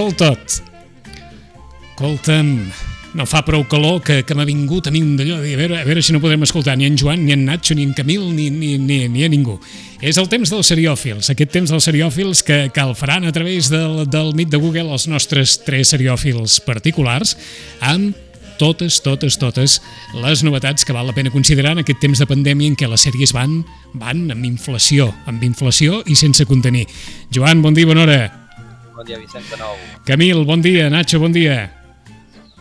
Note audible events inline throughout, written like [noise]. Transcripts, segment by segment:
Resolt tot. Escolta'm, no fa prou calor que, que m'ha vingut a mi un d'allò. A veure, a veure si no podrem escoltar ni en Joan, ni en Nacho, ni en Camil, ni, ni, ni, ni a ningú. És el temps dels seriòfils, aquest temps dels seriòfils que, que el faran a través del, del mit de Google els nostres tres seriòfils particulars amb totes, totes, totes les novetats que val la pena considerar en aquest temps de pandèmia en què les sèries van, van amb inflació, amb inflació i sense contenir. Joan, bon dia, bona hora. Bon dia, Vicent, de nou. Camil, bon dia. Nacho, bon dia.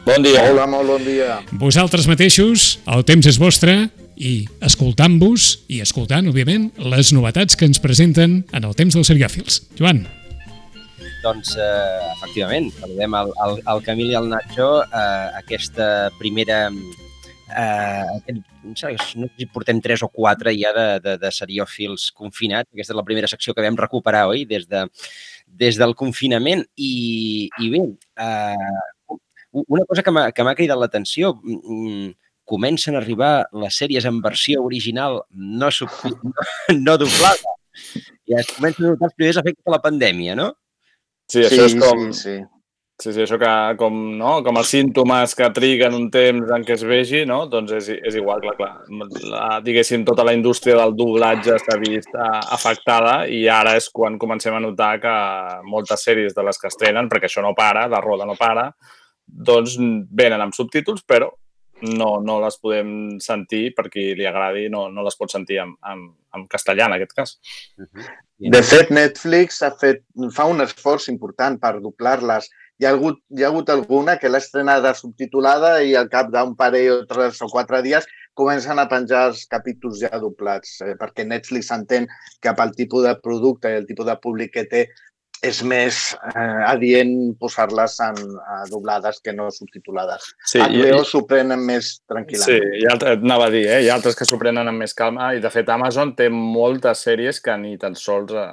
Bon dia. Hola, molt bon dia. Vosaltres mateixos, el temps és vostre i escoltant-vos i escoltant, òbviament, les novetats que ens presenten en el temps dels seriòfils. Joan. Doncs, eh, efectivament, saludem el, el, el Camil i el Nacho eh, aquesta primera... Eh, aquest, no sé si portem tres o quatre ja de, de, de seriòfils confinats. Aquesta és la primera secció que vam recuperar, oi? Des, de, des del confinament. I, i bé, eh, una cosa que m'ha cridat l'atenció, mm, comencen a arribar les sèries en versió original no, sub, no, no doblada. I es comencen a notar els primers efectes de la pandèmia, no? Sí, això sí, és com... Sí, sí. Sí, sí, això que, com, no? com els símptomes que triguen un temps en què es vegi, no? doncs és, és igual, clar, clar. La, diguéssim, tota la indústria del doblatge s'ha vist uh, afectada i ara és quan comencem a notar que moltes sèries de les que estrenen, perquè això no para, la roda no para, doncs venen amb subtítols, però no, no les podem sentir per qui li agradi, no, no les pot sentir en, en, en castellà, en aquest cas. Uh -huh. De fet, Netflix ha fet, fa un esforç important per doblar-les. Hi ha, hagut, hi ha hagut alguna que l'ha estrenada subtitulada i al cap d'un parell o tres o quatre dies comencen a penjar els capítols ja doblats, eh, perquè Netflix entén que pel tipus de producte i el tipus de públic que té és més eh, adient posar-les en eh, doblades que no subtitulades. Sí, HBO s'ho prenen més tranquil·lament. Sí, ha, altres- anava a dir, eh? hi ha altres que s'ho prenen amb més calma i, de fet, Amazon té moltes sèries que ni tan sols eh,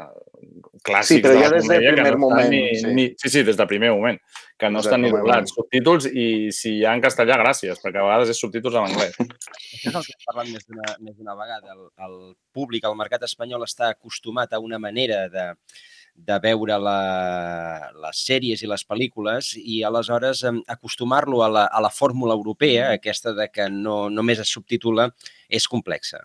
clàssics Sí, però de la ja des del primer no moment, Ni, sí. ni, sí, sí, des del primer moment, que no Des estan ni doblats. Subtítols i si hi ha en castellà, gràcies, perquè a vegades és subtítols en anglès. [laughs] Això és el que hem parlat més d'una vegada. El, el públic, el mercat espanyol està acostumat a una manera de, de veure la, les sèries i les pel·lícules i aleshores acostumar-lo a la, a la fórmula europea, aquesta de que no només es subtitula, és complexa.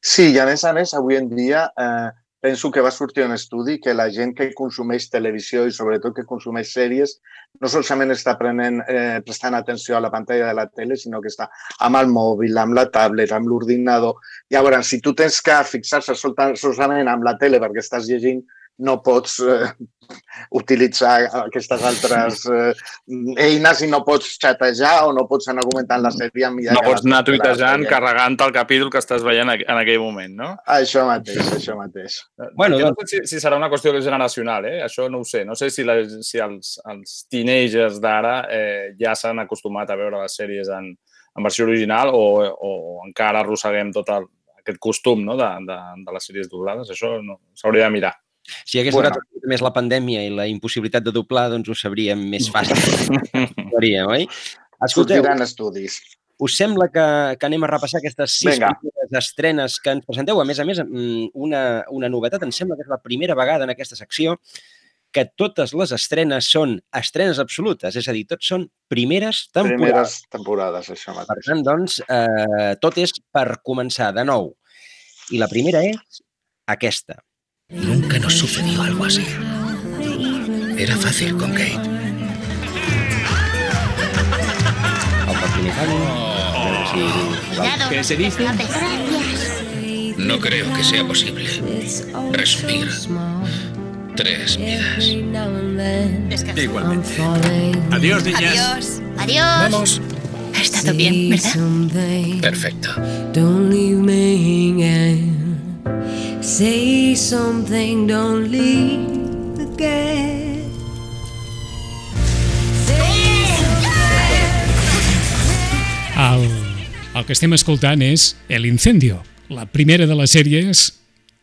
Sí, i a més a més, avui en dia eh, penso que va sortir un estudi que la gent que consumeix televisió i sobretot que consumeix sèries no solament està prenent, eh, prestant atenció a la pantalla de la tele, sinó que està amb el mòbil, amb la tablet, amb l'ordinador. Llavors, si tu tens que fixar-se solament amb la tele perquè estàs llegint, no pots eh, utilitzar aquestes altres eh, eines i no pots xatejar o no pots anar comentant la sèrie amb No pots anar tuitejant, carregant el capítol que estàs veient en aquell moment, no? Això mateix, això mateix. Bueno, Perquè no sé si, si serà una qüestió generacional, eh? això no ho sé. No sé si, la, si els, els teenagers d'ara eh, ja s'han acostumat a veure les sèries en, en versió original o, o encara arrosseguem tot el, aquest costum no? de, de, de les sèries doblades. Això no, s'hauria de mirar. Si hagués Bueno. durat més la pandèmia i la impossibilitat de doblar, doncs ho sabríem més fàcil. [laughs] Faríem, oi? Escolteu, Sortiran estudis. us sembla que, que anem a repassar aquestes sis Vinga. estrenes que ens presenteu? A més a més, mm, una, una novetat, em sembla que és la primera vegada en aquesta secció que totes les estrenes són estrenes absolutes, és a dir, tots són primeres temporades. Primeres temporades, això Per mateix. tant, doncs, eh, tot és per començar de nou. I la primera és aquesta. Nunca nos sucedió algo así. Era fácil con Kate. ¿Qué se dice? Gracias. No creo que sea posible. Respira. Tres vidas. Igualmente. Adiós, niñas. Adiós. Adiós. Vamos. Ha estado bien, ¿verdad? Perfecto. Say something, don't leave again. El, el que estem escoltant és El Incendio, la primera de les sèries.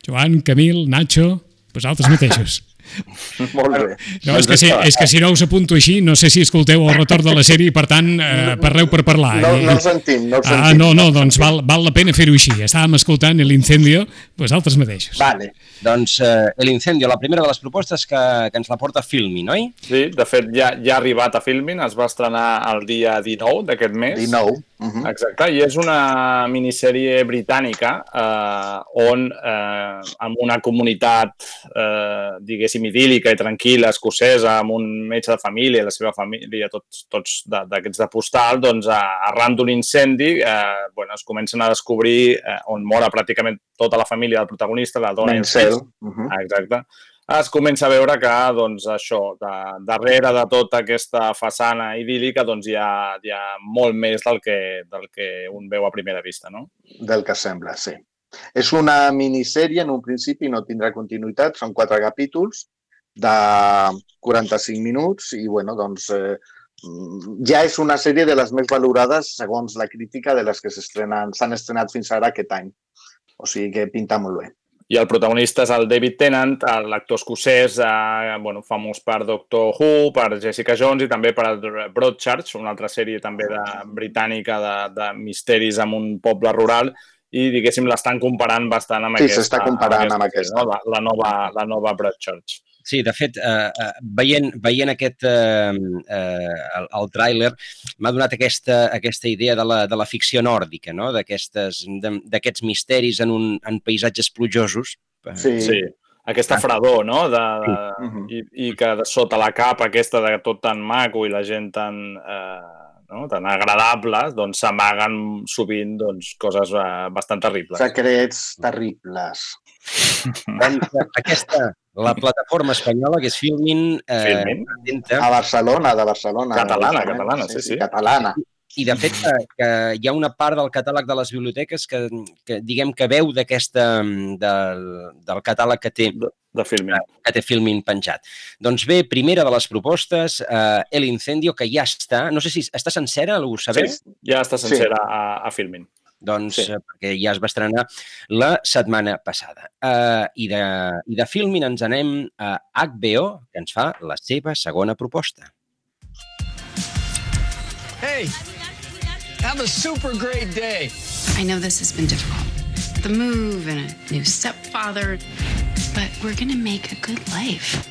Joan, Camil, Nacho, vosaltres mateixos. [laughs] Molt bé. No, és que, si, és que si no us apunto així, no sé si escolteu el retorn de la sèrie i, per tant, eh, parleu per parlar. No, I- no el sentim, no el sentim. Ah, no, no, doncs val, val la pena fer-ho així. Estàvem escoltant l'incendio vosaltres mateixos. Vale. Doncs eh, El Incendio, la primera de les propostes que, que ens la porta Filmin, oi? Sí, de fet, ja, ja ha arribat a Filmin, es va estrenar el dia 19 d'aquest mes. 19. Uh -huh. Exacte, i és una minissèrie britànica eh, on, eh, amb una comunitat, eh, diguéssim, idíl·lica i tranquil·la, escocesa, amb un metge de família la seva família, tots, tots d'aquests de, postal, doncs, arran d'un incendi, eh, bueno, es comencen a descobrir eh, on mora pràcticament tota la família del protagonista, la dona fills. Uh -huh. Exacte. Es comença a veure que, doncs, això, de, darrere de tota aquesta façana idíl·lica, doncs, hi ha, hi ha molt més del que, del que un veu a primera vista, no? Del que sembla, sí. És una minissèrie, en un principi no tindrà continuïtat, són quatre capítols de 45 minuts i, bueno, doncs, eh, ja és una sèrie de les més valorades, segons la crítica, de les que s'han estrenat fins ara aquest any. O sigui que pinta molt bé. I el protagonista és el David Tennant, l'actor escocès, eh, bueno, famós per Doctor Who, per Jessica Jones i també per Broadchurch, una altra sèrie també de, britànica de, de misteris en un poble rural, i, diguéssim, l'estan comparant bastant amb Sí, aquesta. s'està comparant amb sèrie, No? La, la, nova, la nova Broadchurch. Sí, de fet, eh, eh, veient, veient aquest, eh, eh, el, el tràiler, m'ha donat aquesta, aquesta idea de la, de la ficció nòrdica, no? d'aquests misteris en, un, en paisatges plujosos. Eh, Sí. Sí, aquesta fredor, no? De, de, Mhm. i, I que sota la capa aquesta de tot tan maco i la gent tan, eh, no? tan agradable, doncs s'amaguen sovint doncs, coses eh, bastant terribles. Secrets terribles. Doncs, [laughs] eh, aquesta, la plataforma espanyola, que és Filmin, eh, Filmin. presenta A Barcelona, de Barcelona. Catalana, justament. catalana, sí, sí. Catalana. I, de fet, que, que hi ha una part del catàleg de les biblioteques que, que diguem que veu d'aquesta del, del catàleg que té, de filming. que té Filmin penjat. Doncs bé, primera de les propostes, eh, El Incendio, que ja està, no sé si està sencera, ho sabeu? Sí, ja està sencera a, a filming. Doncs Sí. sí. perquè ja es va estrenar la setmana passada. Uh, i, de, I de Filmin ens anem a HBO, que ens fa la seva segona proposta. Hey, have a super great day. I know this has been difficult. The move and a new stepfather, but we're gonna make a good life.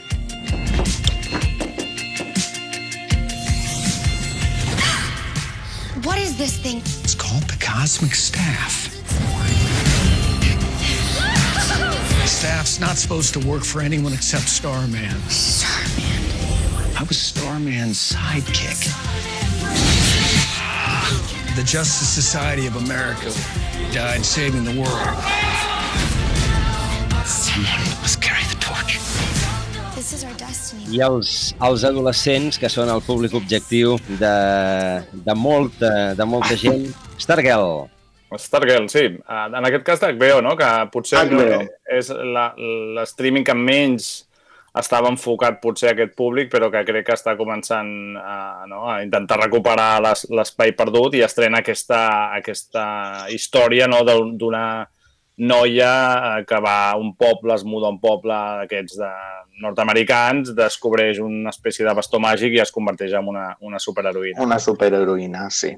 What is this thing? It's called the Cosmic Staff. Staff's not supposed to work for anyone except Starman. Starman. I was Starman's sidekick. The Justice Society of America died saving the world. I els, els adolescents, que són el públic objectiu de, de, molta, de molta gent. Stargirl, Stargirl, sí. Eh, En aquest cas d'HBO, no? que potser HBO. és la- l'streaming que menys estava enfocat potser a aquest públic, però que crec que està començant a, no? a intentar recuperar les- l'espai perdut i estrena aquesta, aquesta història no? d'un- d'una noia eh, que va a un poble, es muda a un poble d'aquests de nord-americans, descobreix una espècie de bastó màgic i es converteix en una, una superheroïna. Una superheroïna, sí.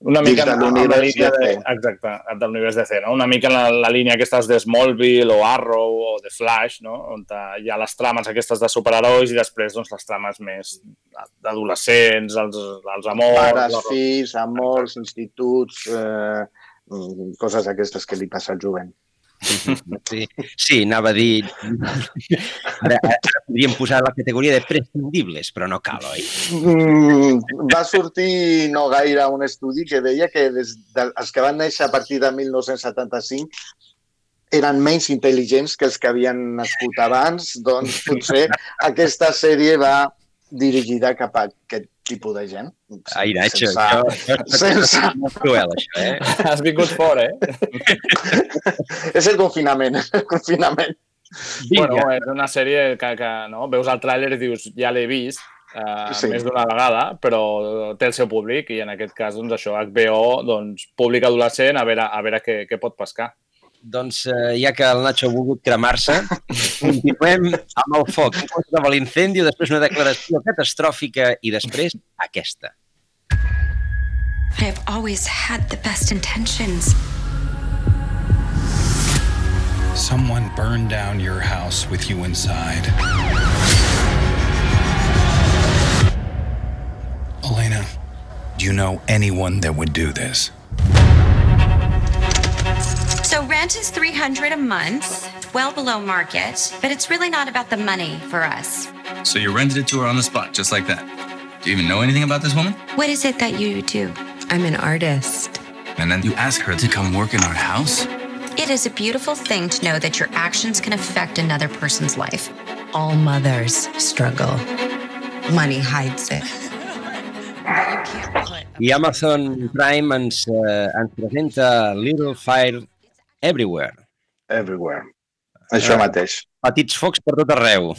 Una mica Dins de l'univers de, DC. exacte, de l'univers DC, no? Una mica en la, la línia aquestes de Smallville o Arrow o de Flash, no? On hi ha les trames aquestes de superherois i després doncs, les trames més d'adolescents, els, els amors... Pares, fills, amors, instituts, eh, coses aquestes que li passa al jovent. Sí, sí anava a dir... Ara, ara podríem posar la categoria de prescindibles, però no cal, oi? Mm, va sortir no gaire un estudi que deia que des de, els que van néixer a partir de 1975 eren menys intel·ligents que els que havien nascut abans, doncs potser aquesta sèrie va dirigida cap a aquest tipus de gent. Ai, Nacho, Sense- [laughs] això, sense- és cruel, això, eh? Has vingut fora, eh? [laughs] És el confinament, és [laughs] el confinament. Bueno, és una sèrie que, que no? veus el tràiler i dius, ja l'he vist, Sí. sí. més d'una vegada, però té el seu públic i en aquest cas, doncs això, HBO, doncs, públic adolescent, a veure, a veure què, què pot pescar. Doncs eh, ja que el Nacho ha volgut cremar-se, continuem amb el foc. Un contra de l'incendi, després una declaració catastròfica i després aquesta. I have always had the best intentions. Someone burned down your house with you inside. Elena, do you know anyone that would do this? So rent is 300 a month, well below market, but it's really not about the money for us. So you rented it to her on the spot, just like that. Do you even know anything about this woman? What is it that you do? I'm an artist. And then you ask her to come work in our house? It is a beautiful thing to know that your actions can affect another person's life. All mothers struggle. Money hides it. I Amazon Prime ens, eh, ens presenta Little Fire Everywhere. Everywhere. Això mateix. Petits focs per tot arreu.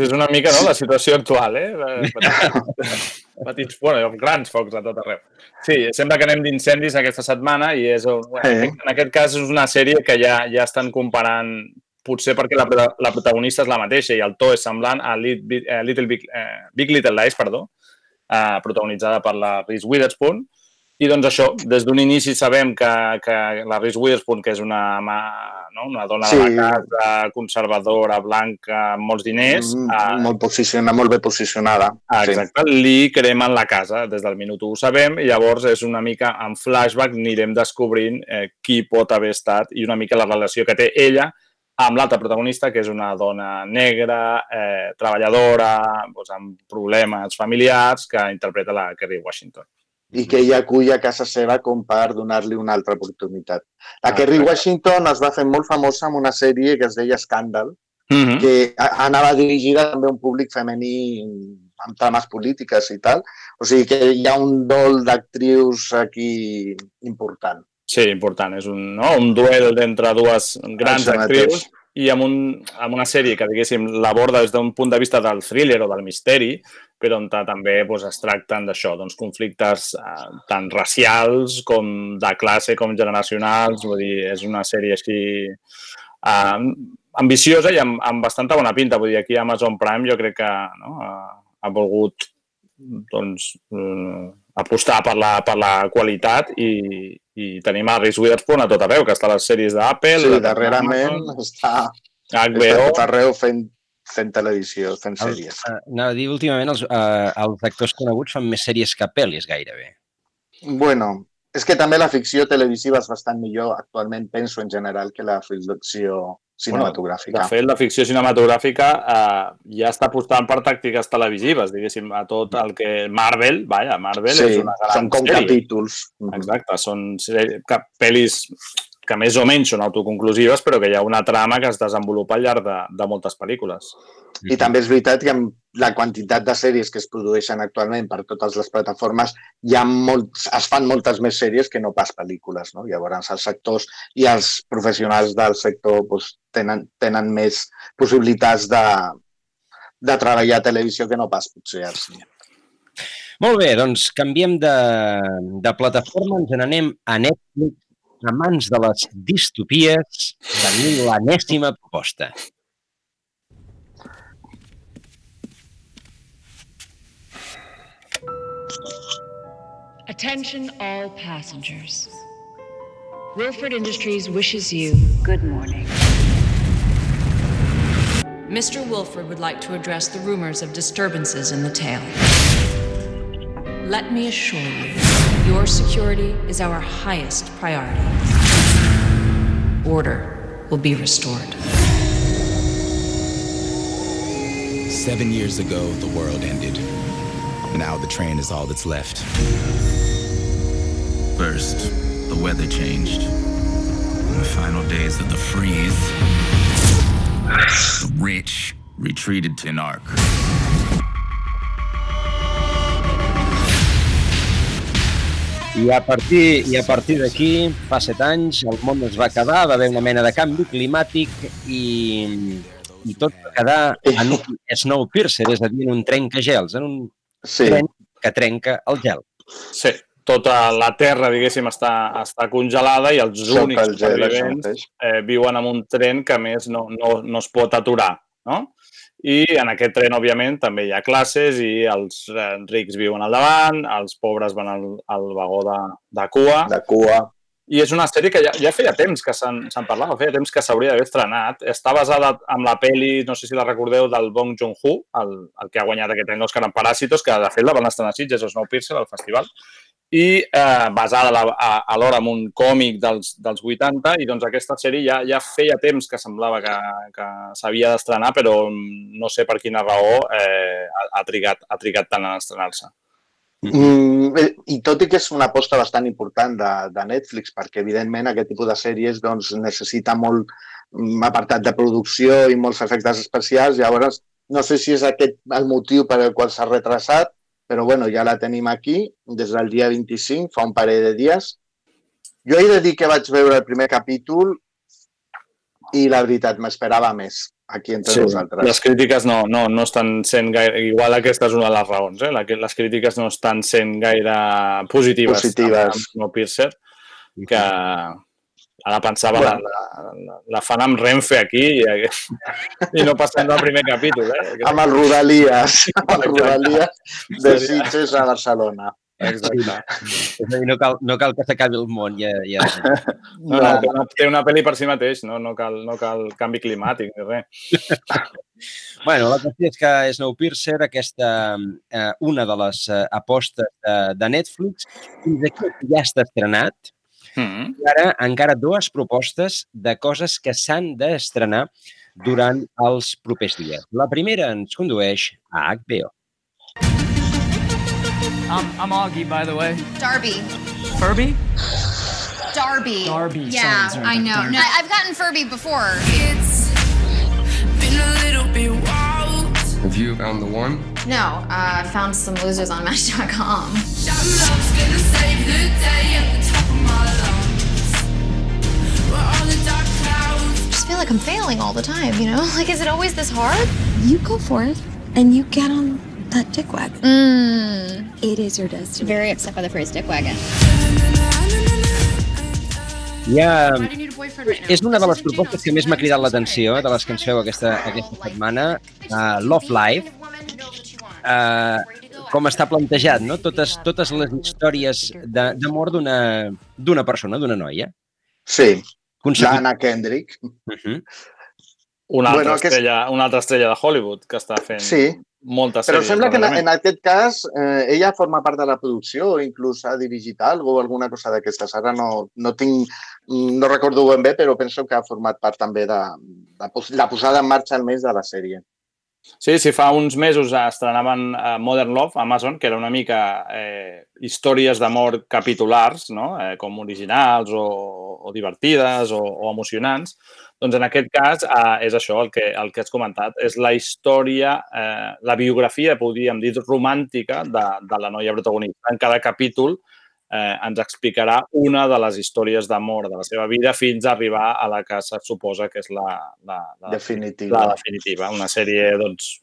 És una mica no, la situació actual, eh? Petits, petits bueno, grans focs a tot arreu. Sí, sembla que anem d'incendis aquesta setmana i és, un- bueno, Eh. en aquest cas és una sèrie que ja, ja estan comparant potser perquè la, la protagonista és la mateixa i el to és semblant a eh, Little Big, eh, Big Little Lies, perdó, eh, protagonitzada per la Reese Witherspoon. I doncs això, des d'un inici sabem que, que la Reese Witherspoon, que és una, no? una dona Sí. de la casa, conservadora, blanca, amb molts diners, Mm, eh, molt, posicionada, molt bé posicionada. Ah, exacte, li cremen la casa, des del minut 1 ho sabem, i llavors és una mica en flashback anirem descobrint eh, qui pot haver estat i una mica la relació que té ella amb l'altra protagonista, que és una dona negra, eh, treballadora, doncs, amb problemes familiars, que interpreta la Kerry Washington. I que ella acull a casa seva com per donar-li una altra oportunitat. La Ah, Kerry. Washington es va fer molt famosa amb una sèrie que es deia Scandal, Mm -hmm. que a- anava dirigida també a un públic femení amb trames polítiques i tal. O sigui que hi ha un dol d'actrius aquí important. Sí, important. És un, no? un duel entre dues grans actrius mateix. I amb, un, amb una sèrie que, diguéssim, l'aborda des d'un punt de vista del thriller o del misteri, però on també doncs, es tracten d'això, doncs, conflictes eh, tant racials com de classe com generacionals. Vull dir, és una sèrie així eh, ambiciosa i amb, amb bastanta bona pinta. Vull dir, aquí a Amazon Prime jo crec que no, ha, ha volgut doncs, eh, apostar per la, per la qualitat i, i tenim a Reese Witherspoon a tot arreu, que està a les sèries d'Apple, Sí, de darrerament Amazon, està, està HBO... tot arreu fent, fent televisió, fent El, sèries. anava a dir, últimament els, eh, els actors coneguts fan més sèries que pel·lis gairebé. Bueno, és que també la ficció televisiva és bastant millor actualment, penso en general, que la ficció cinematogràfica. Bueno, de fet, la ficció cinematogràfica eh, ja està apostant per tàctiques televisives, diguéssim, a tot el que Marvel, vaja, Marvel sí, és una gran són com sèrie. capítols. Exacte, són sèrie- cap- pel·lis que més o menys són autoconclusives, però que hi ha una trama que es desenvolupa al llarg de, de moltes pel·lícules. I també és veritat que amb la quantitat de sèries que es produeixen actualment per totes les plataformes, hi ha molts, es fan moltes més sèries que no pas pel·lícules. No? Llavors, els sectors i els professionals del sector doncs, tenen, tenen més possibilitats de, de treballar a televisió que no pas potser al cine. Molt bé, doncs canviem de, de plataforma, ens n'anem a Netflix amants de les distopies, teniu l'anèsima proposta. Attention all passengers. Wilford Industries wishes you good morning. Mr. Wilford would like to address the rumors of disturbances in the tail. Let me assure you, your security is our highest priority. Order will be restored. Seven years ago, the world ended. Now the train is all that's left. First, the weather changed. In the final days of the freeze, the rich retreated to Narc. I a partir, i a partir d'aquí, fa set anys, el món es va quedar, va haver una mena de canvi climàtic i, i tot va quedar en un Snowpiercer, és a dir, en un trencagels, en un Sí. tren que trenca el gel. Sí, tota la Terra, diguéssim, està, està congelada i els Sota únics el gel, supervivents eh, viuen en un tren que, a més, no, no, no es pot aturar, no? I en aquest tren, òbviament, també hi ha classes i els eh, rics viuen al davant, els pobres van al, al vagó de, de cua. De cua. I és una sèrie que ja, ja feia temps que se'n parlava, feia temps que s'hauria d'haver estrenat. Està basada en la peli, no sé si la recordeu, del Bong Joon-ho, el, el que ha guanyat aquest any l'Òscar en Paràsitos, que de fet la van estrenar a Sitges, a Snowpiercer, al festival, i eh, basada a a- alhora en un còmic dels, dels 80, i doncs aquesta sèrie ja, ja feia temps que semblava que, que s'havia d'estrenar, però no sé per quina raó eh, ha, ha, trigat, ha trigat tant en estrenar-se. Mm, eh, I tot i que és una aposta bastant important de, de Netflix, perquè evidentment aquest tipus de sèries doncs, necessita molt mm, apartat de producció i molts efectes especials. Llavors, no sé si és aquest el motiu per al qual s'ha retrasat, però bueno, ja la tenim aquí des del dia 25, fa un parell de dies. Jo he de dir que vaig veure el primer capítol i la veritat, m'esperava més aquí entre nosaltres. les crítiques no, no, no estan sent gaire... Igual aquesta és una de les raons, eh? Les crítiques no estan sent gaire positives. Positives. Amb Snowpiercer, que ara pensava la, la, la, la fan amb Renfe aquí i, i no passem del primer capítol. Eh? Amb el Rodalies, amb el. Rodalies de Sitges a Barcelona. Exacte. Dir, no cal, no cal que s'acabi el món. Ja, ja. No, no, té, una, té una pel·li per si mateix, no, no, cal, no cal canvi climàtic ni res. [laughs] Bueno, la qüestió és que Snowpiercer, aquesta, eh, una de les eh, apostes de, de Netflix, fins aquí ja està estrenat. Mm. I ara encara dues propostes de coses que s'han d'estrenar durant els propers dies. La primera ens condueix a HBO. I'm, I'm Augie, by the way. Darby. Furby? Darby. Darby, Yeah, sorry, sorry, I know. Darby. No, I've gotten Furby before. It's been a little bit wild. Have you found the one? No, uh, I found some losers on Match.com. That love's gonna save the day just feel like I'm failing all the time, you know? Like, is it always this hard? You go for it, and you get on that dick wagon. Mmm. It is your destiny. Very upset by the phrase dick wagon. Ja, I need a boyfriend right now. és una de les propostes que més m'ha cridat l'atenció, de les que ens feu aquesta, aquesta setmana, uh, Love Live, uh, com està plantejat, no? Totes, totes les històries de- d'amor d'una d'una persona, d'una noia. Sí, Concebit- l'Anna Kendrick. Uh -huh. Una altra, Bueno, aquest- estrella, una altra estrella de Hollywood que està fent Sí. moltes Però sèries. sembla que en, en aquest cas eh, ella forma part de la producció o inclús ha dirigit alguna o alguna cosa d'aquestes. Ara no, no tinc, no recordo ben bé, però penso que ha format part també de, de pos- la posada en marxa almenys de la sèrie. Sí, sí, fa uns mesos estrenaven eh, Modern Love Amazon, que era una mica eh, històries d'amor capitulars, no? eh, com originals o, o divertides o, o emocionants. Doncs en aquest cas eh, és això el que, el que has comentat. És la història, eh, la biografia, podríem dir, romàntica de, de la noia protagonista. En cada capítol eh, ens explicarà una de les històries d'amor de la seva vida fins a arribar a la que se suposa que és la, la, la Definitiva. la definitiva. Una sèrie doncs,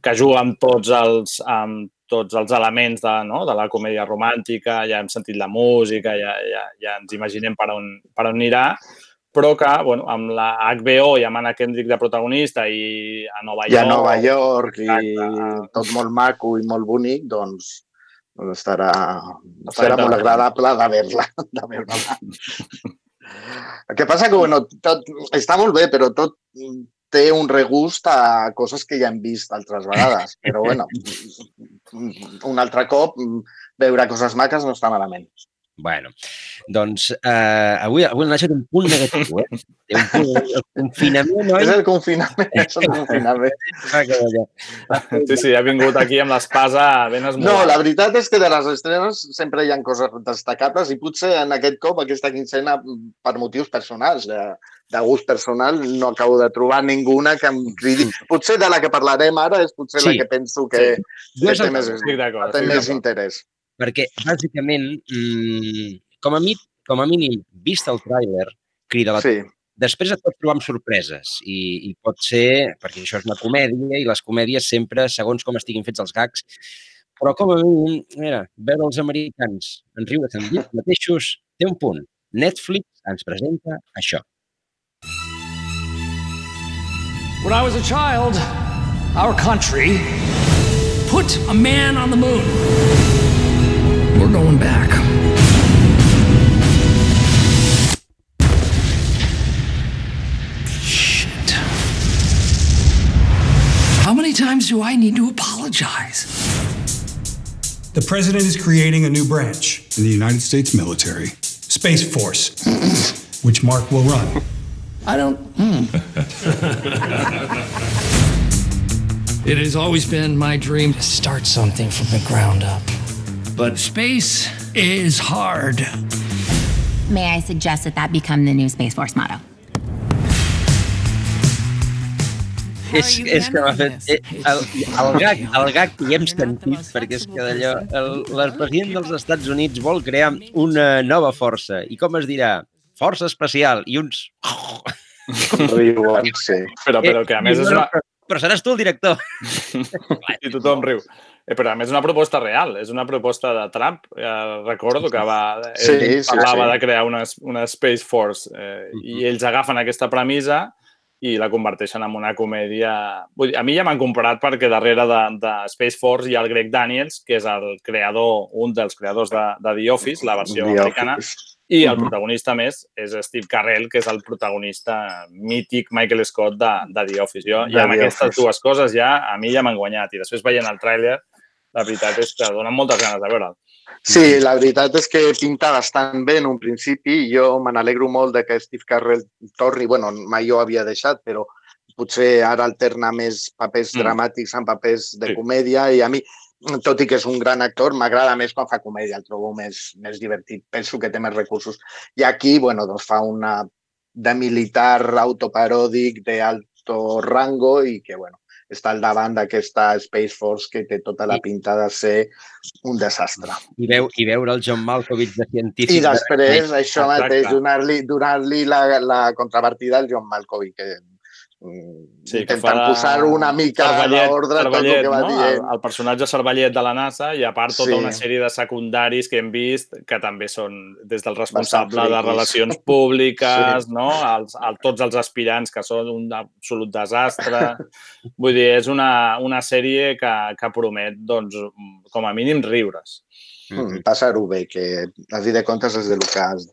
que juga amb tots els, amb tots els elements de, no? de la comèdia romàntica, ja hem sentit la música, ja, ja, ja ens imaginem per on, per on anirà, però que bueno, amb la HBO i amb Anna Kendrick de protagonista i a Nova I York... a Nova York i Exacte. tot molt maco i molt bonic, doncs, doncs estarà, serà molt agradable de veure-la. [laughs] De veure El que passa que, bueno, tot, està molt bé, però tot té un regust a coses que ja hem vist altres vegades. Però, bueno, un altre cop veure coses maques no està malament. Bueno, doncs eh, avui, avui Nacho té un punt negatiu, eh? Té un punt, el confinament, oi? És el confinament, és el confinament. [laughs] Sí, sí, ha vingut aquí amb l'espasa ben No, esmolada. la veritat és que de les estrenes sempre hi ha coses destacables i potser en aquest cop, aquesta quincena, per motius personals, de, de gust personal, no acabo de trobar ninguna que em cridi. Potser de la que parlarem ara és potser Sí. la que penso que, Jo que té més, té més interès. Perquè, bàsicament, mmm, com, a mi, com a mínim, vist el tràiler, crida la... Sí. Després et pots trobar amb sorpreses i, i pot ser, perquè això és una comèdia i les comèdies sempre, segons com estiguin fets els gags, però com a mínim, mira, veure els americans en riure amb ells mateixos té un punt. Netflix ens presenta això. When I was a child, our country put a man on the moon. We're going back. Shit. How many times do I need to apologize? The president is creating a new branch in the United States military, Space Force, [clears throat] which Mark will run. I don't. Hmm. [laughs] it has always been my dream to start something from the ground up. But space is hard. May I suggest that that become the new Space Force motto? És, és que m'ha fet... eh, El, el, gag, el gag que hi hem sentit, perquè és que d'allò... El, el president dels Estats Units vol crear una nova força. I com es dirà? Força especial. I uns... [laughs] Riuen, sí. Però, però que a més és una... Però, però seràs tu el director. [laughs] I tothom riu. Eh, però a més és una proposta real, és una proposta de Trump. Eh, recordo que va, Sí, ell sí, parlava sí. de crear una, una Space Force eh, i ells agafen aquesta premissa i la converteixen en una comèdia... Vull dir, a mi ja m'han comparat perquè darrere de, de Space Force hi ha el Greg Daniels, que és el creador, un dels creadors de, de The Office, la versió The americana, Office. i el protagonista més és Steve Carell, que és el protagonista mític Michael Scott de, de The Office. Jo, De ja amb The aquestes Office. dues coses ja a mi ja m'han guanyat. I després veient el tràiler, la veritat és que donen moltes ganes de veure'l. Sí, la veritat és que pinta bastant bé en un principi. Jo me n'alegro molt de que Steve Carell torni. bueno, mai jo havia deixat, però potser ara alterna més papers Mm. dramàtics amb papers de Sí. comèdia i a mi, tot i que és un gran actor, m'agrada més quan fa comèdia, el trobo més, més divertit. Penso que té més recursos. I aquí, bueno, doncs fa una de militar autoparòdic d'alto rango i que, bueno, està al davant d'aquesta Space Force que té tota la pinta de ser un desastre. I, veu, I veure el John Malkovich de científic. I després, això Exacte. mateix, donar-li donar la, la contrapartida al John Malkovich, que Sí, intentant fa posar una mica l'ordre tot el que va no? El, dient. el personatge Cervellet de la NASA i a part tota Sí. una sèrie de secundaris que hem vist que també són des del responsable de relacions [laughs] públiques, Sí. no? Els, el, tots els aspirants que són un absolut desastre. Vull dir, és una, una sèrie que, que promet, doncs, com a mínim, riures. Mm, Passar-ho bé, que a fi de comptes és de lo que es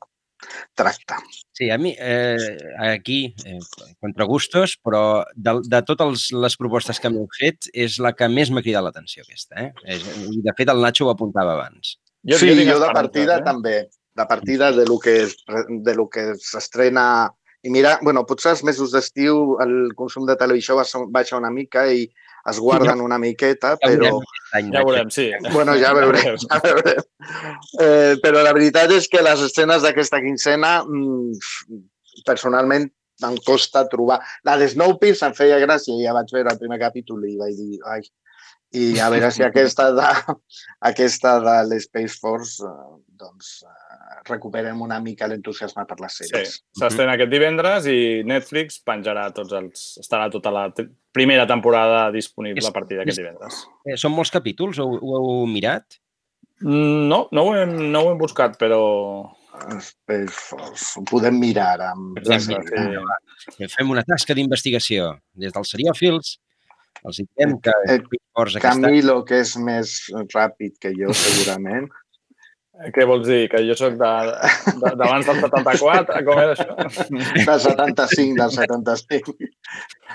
tracta. Sí, a mi, eh, aquí, eh, contra gustos, però de, de totes les propostes que m'heu fet, és la que més m'ha cridat l'atenció, aquesta. Eh? És, I, de fet, el Nacho ho apuntava abans. Jo, sí, jo, jo de partida eh? també. De partida de lo que, de lo que s'estrena... I mira, bueno, potser els mesos d'estiu el consum de televisió baixa una mica i es guarden una miqueta, però... Ja veurem, sí. Bueno, ja [laughs] veurem, ja veurem. Eh, però la veritat és que les escenes d'aquesta quincena, mm, personalment, em costa trobar... La de Snowpiercer em feia gràcia, ja vaig veure el primer capítol i vaig dir, ai, i a veure si aquesta de, aquesta de l'Space Force eh, doncs, eh, recuperem una mica l'entusiasme per les Sí, sèries. s'estrena aquest divendres i Netflix penjarà tots els... estarà tota la primera temporada disponible a partir d'aquest divendres. Eh, són molts capítols? Ho, ho heu mirat? Mm, No, no ho hem, no ho hem buscat, però... Ho podem mirar amb... Exacte, sí. Fem una tasca d'investigació. Des dels seriòfils els diem que Eh. Camilo, que és més ràpid que jo, segurament. Què vols dir? Que jo sóc de- de- d'abans del 74? Com era això? Del 75, del 75.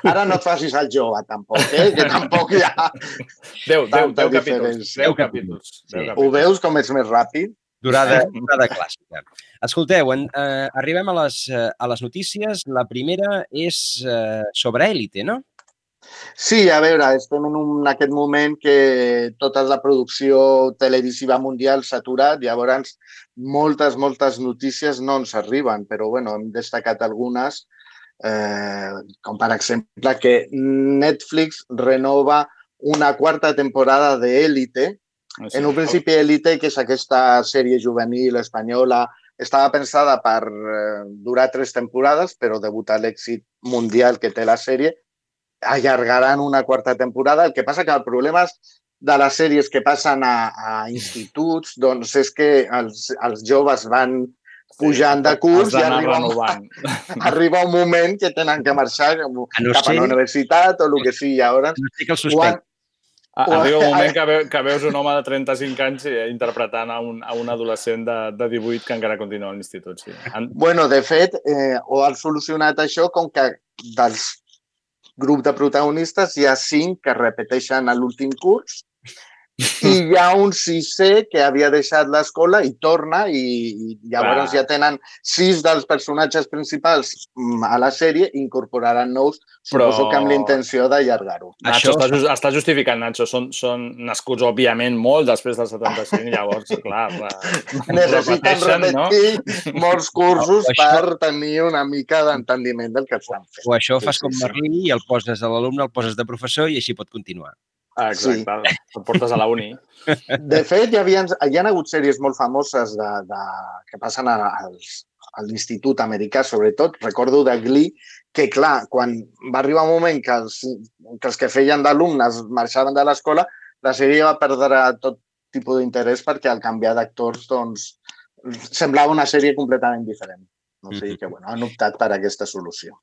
Ara no et facis el jove, tampoc, eh? que tampoc hi ha 10, 10, tanta 10 capítols. diferència. 10 capítols. Sí. Ho veus com ets més ràpid? Durada, durada clàssica. Escolteu, en, eh, arribem a les, eh, a les notícies. La primera és eh, sobre Élite, no? Sí, a veure, estem en, un, en aquest moment que tota la producció televisiva mundial s'ha aturat, llavors moltes, moltes notícies no ens arriben, però bueno, hem destacat algunes, eh, com per exemple que Netflix renova una quarta temporada d'Élite. Sí. En un principi, Élite, que és aquesta sèrie juvenil espanyola, estava pensada per eh, durar tres temporades, però degut a l'èxit mundial que té la sèrie, allargaran una quarta temporada. El que passa que el problema és de les sèries que passen a, a instituts, doncs és que els, els joves van pujant de curs i arriba, un- renovant. [laughs] arriba un moment que tenen que marxar cap no a ser- la universitat o el que sigui. Llavors, No sé que el quan. A- Arriba un [laughs] moment que, veu, que veus un home de 35 anys eh, interpretant a un, a un adolescent de, de 18 que encara continua a l'institut. Sí. En, Bueno, de fet, eh, ho han solucionat això com que dels grup de protagonistes hi ha cinc que repeteixen a l'últim curs i hi ha un sisè que havia deixat l'escola i torna i, i llavors Clar. ja tenen sis dels personatges principals mm, a la sèrie i incorporaran nous, suposo Però- que amb l'intenció d'allargar-ho. Nacho està, just- està justificant, Nacho. Són, són nascuts, òbviament, molt després del 75, [laughs] llavors, clar, Necessiten repeteixen, no? repetir molts cursos O això- per tenir una mica d'entendiment del que estan fent. O això Sí, fas sí, com sí. Merlí i el poses a l'alumne, el poses de professor i així pot continuar. Ah, Exacte, sí. el portes a la uni. [laughs] De fet, hi, havia, hi ha hagut sèries molt famoses de, de, que passen a, als, a l'Institut Americà, sobretot. Recordo de Glee, que, clar, quan va arribar un moment que els que, els que feien d'alumnes marxaven de l'escola, la sèrie va perdre tot tipus d'interès perquè al canviar d'actors, doncs, semblava una sèrie completament diferent. O sigui que, bueno, han optat per aquesta solució.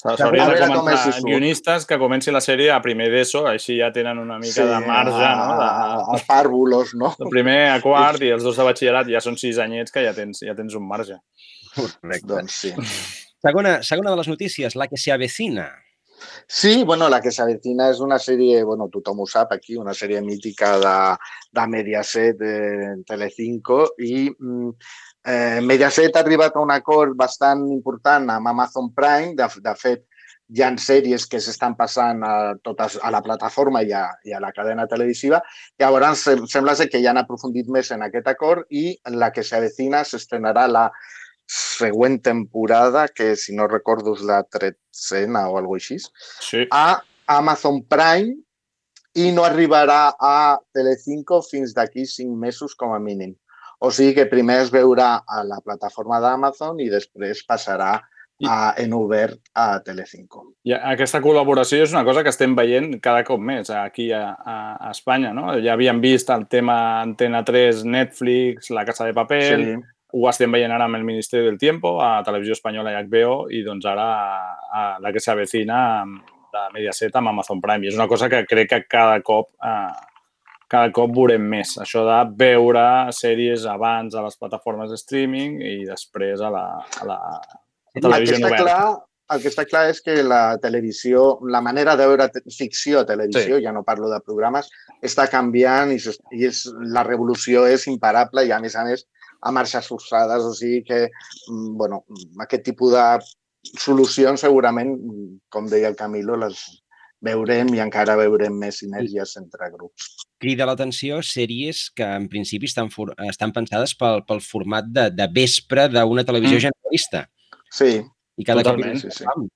S'hauria de com començar surt. guionistes que comenci la sèrie a primer d'ESO, així ja tenen una mica de marge, a, no? a, a pàrvulos, no? De, de primer a quart i els dos de batxillerat ja són sis anyets que ja tens, ja tens un marge. Correcte. Doncs sí. [laughs] Segona, segona de les notícies, la que se avecina. Sí, bueno, La que s'avecina és una sèrie, bueno, tothom ho sap aquí, una sèrie mítica de, de Mediaset, de Telecinco, i mm, eh, Mediaset ha arribat a un acord bastant important amb Amazon Prime. De, de fet, hi ha sèries que s'estan passant a, totes, a la plataforma i a, i a la cadena televisiva. Llavors, sem- sembla ser que ja han aprofundit més en aquest acord i La que s'avecina s'estrenarà la següent temporada, que si no recordo és la tretzena o alguna així, Sí. a Amazon Prime i no arribarà a Telecinco fins d'aquí cinc mesos com a mínim. O sigui que primer es veurà a la plataforma d'Amazon i després passarà a, en obert a Telecinco. I aquesta col·laboració és una cosa que estem veient cada cop més aquí a, a, Espanya. No? Ja havíem vist el tema Antena 3, Netflix, La Casa de Papel, Sí. ho estem veient ara amb el Ministeri del Tiempo, a Televisió Espanyola i HBO, i doncs ara a, a la que s'avecina de Mediaset amb Amazon Prime. I és una cosa que crec que cada cop eh, cada cop veurem més. Això de veure sèries abans a les plataformes de streaming i després a la, a la, El televisió està oberta. clar, el que està clar és que la televisió, la manera de veure ficció a televisió, Sí. ja no parlo de programes, està canviant i, i és, la revolució és imparable i, a més a més, a marxes forçades. O sigui que, mm, bueno, aquest tipus de solucions segurament, mm, com deia el Camilo, les veurem i encara veurem més sinergies entre grups. Crida l'atenció sèries que en principi estan, for, estan pensades pel, pel format de, de vespre d'una televisió Mm. generalista. Sí, I cada totalment, cop sí, sí.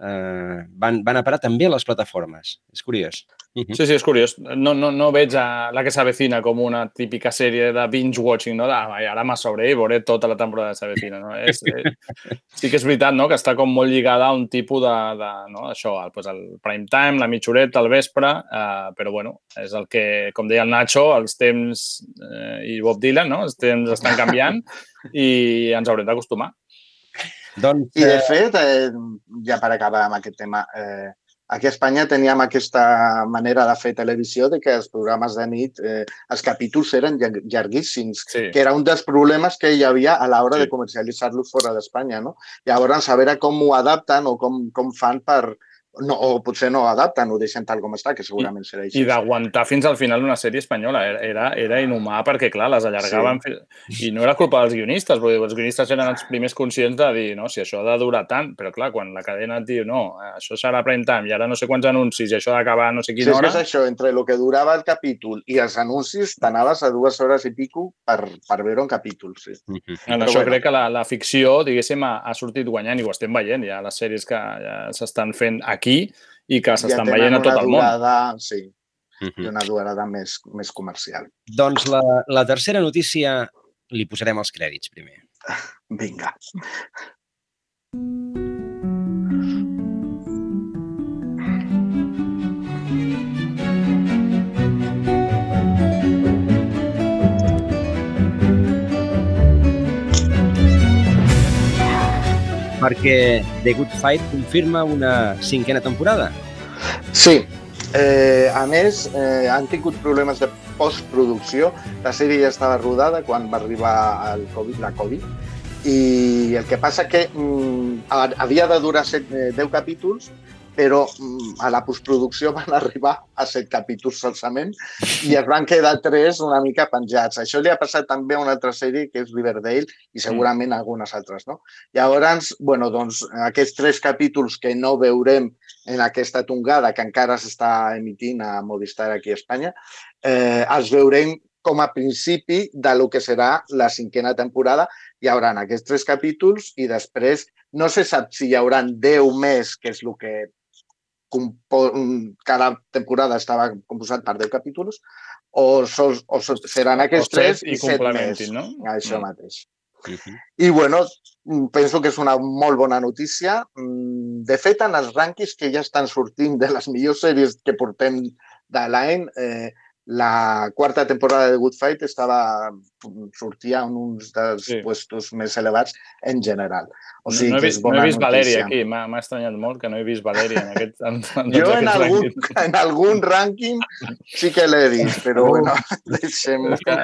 eh, van, van a parar també a les plataformes. És curiós. Sí, sí, és curiós. No, no, no veig a la que s'avecina com una típica sèrie de binge-watching, no? De, "Ai, ara m'ha sobre i veuré tota la temporada de s'avecina, no? És, és, sí que és veritat, no?, que està com molt lligada a un tipus de, de no? això, el, pues el prime time, la mitjoreta, el vespre, eh, però bueno, és el que, com deia el Nacho, els temps, eh, i Bob Dylan, no?, els temps estan canviant i ens haurem d'acostumar. Doncs, I de fet, eh, ja per acabar amb aquest tema, eh, aquí a Espanya teníem aquesta manera de fer televisió de que els programes de nit, eh, els capítols eren llar- llarguíssims, Sí. que era un dels problemes que hi havia a l'hora Sí. de comercialitzar-los fora d'Espanya. No? Llavors, a veure com ho adapten o com, com fan per... No, o potser no adapten, ho deixen tal com està, que segurament serà així. I d'aguantar fins al final una sèrie espanyola. Era, era, era inhumà perquè, clar, les allargaven. Sí. I no era culpa dels guionistes, perquè els guionistes eren els primers conscients de dir, no, si això ha de durar tant, però clar, quan la cadena et diu, no, això serà prime time i ara no sé quants anuncis i això ha d'acabar a no sé Sí, quina és que hora... és això, entre el que durava el capítol i els anuncis, t'anaves a dues hores i pico per, per veure un capítol, sí. En Però això bueno. crec que la, la ficció, diguéssim, ha, ha sortit guanyant i ho estem veient ja, les sèries que ja s'estan fent aquí i que s'estan tenen veient a tot una el món. durada, Sí, Mhm. i una durada més, més comercial. Doncs la, la tercera notícia li posarem els crèdits primer. Vinga. Perquè The Good Fight confirma una cinquena temporada. Sí, eh, a més, eh, han tingut problemes de postproducció. La sèrie ja estava rodada quan va arribar el COVID, la Covid. I el que passa que mm, ha- havia de durar set, eh, 10 capítols, però mm, a la postproducció [laughs] van arribar a set capítols solament i es van quedar tres una mica penjats. Això li ha passat també a una altra sèrie que és Riverdale i segurament algunes altres. No? Llavors, bueno, doncs, aquests tres capítols que no veurem en aquesta tongada que encara s'està emitint a Movistar aquí a Espanya, eh, els veurem com a principi de lo que serà la cinquena temporada. Hi haurà aquests tres capítols i després no se sap si hi haurà 10 més, que és el que cada temporada estava composat per 10 capítols, o, sols, o so- seran aquests O tres i i set més. complementin, no? Això Mm. mateix. I bueno, mm, penso que és una molt bona notícia. Mm, De fet, en els rànquings que ja estan sortint de les millors sèries que portem de l'any, eh, la quarta temporada de Good Fight estava, sortia en uns dels sí. puestos més elevats en general. O sigui no, he que vist, no he vist Valeria notícia. aquí, m'ha estranyat molt que no he vist Valeria en aquest... En, en [laughs] Jo en algun, rànquings. en algun rànquing sí que l'he vist, però bueno, [laughs] deixem... És que-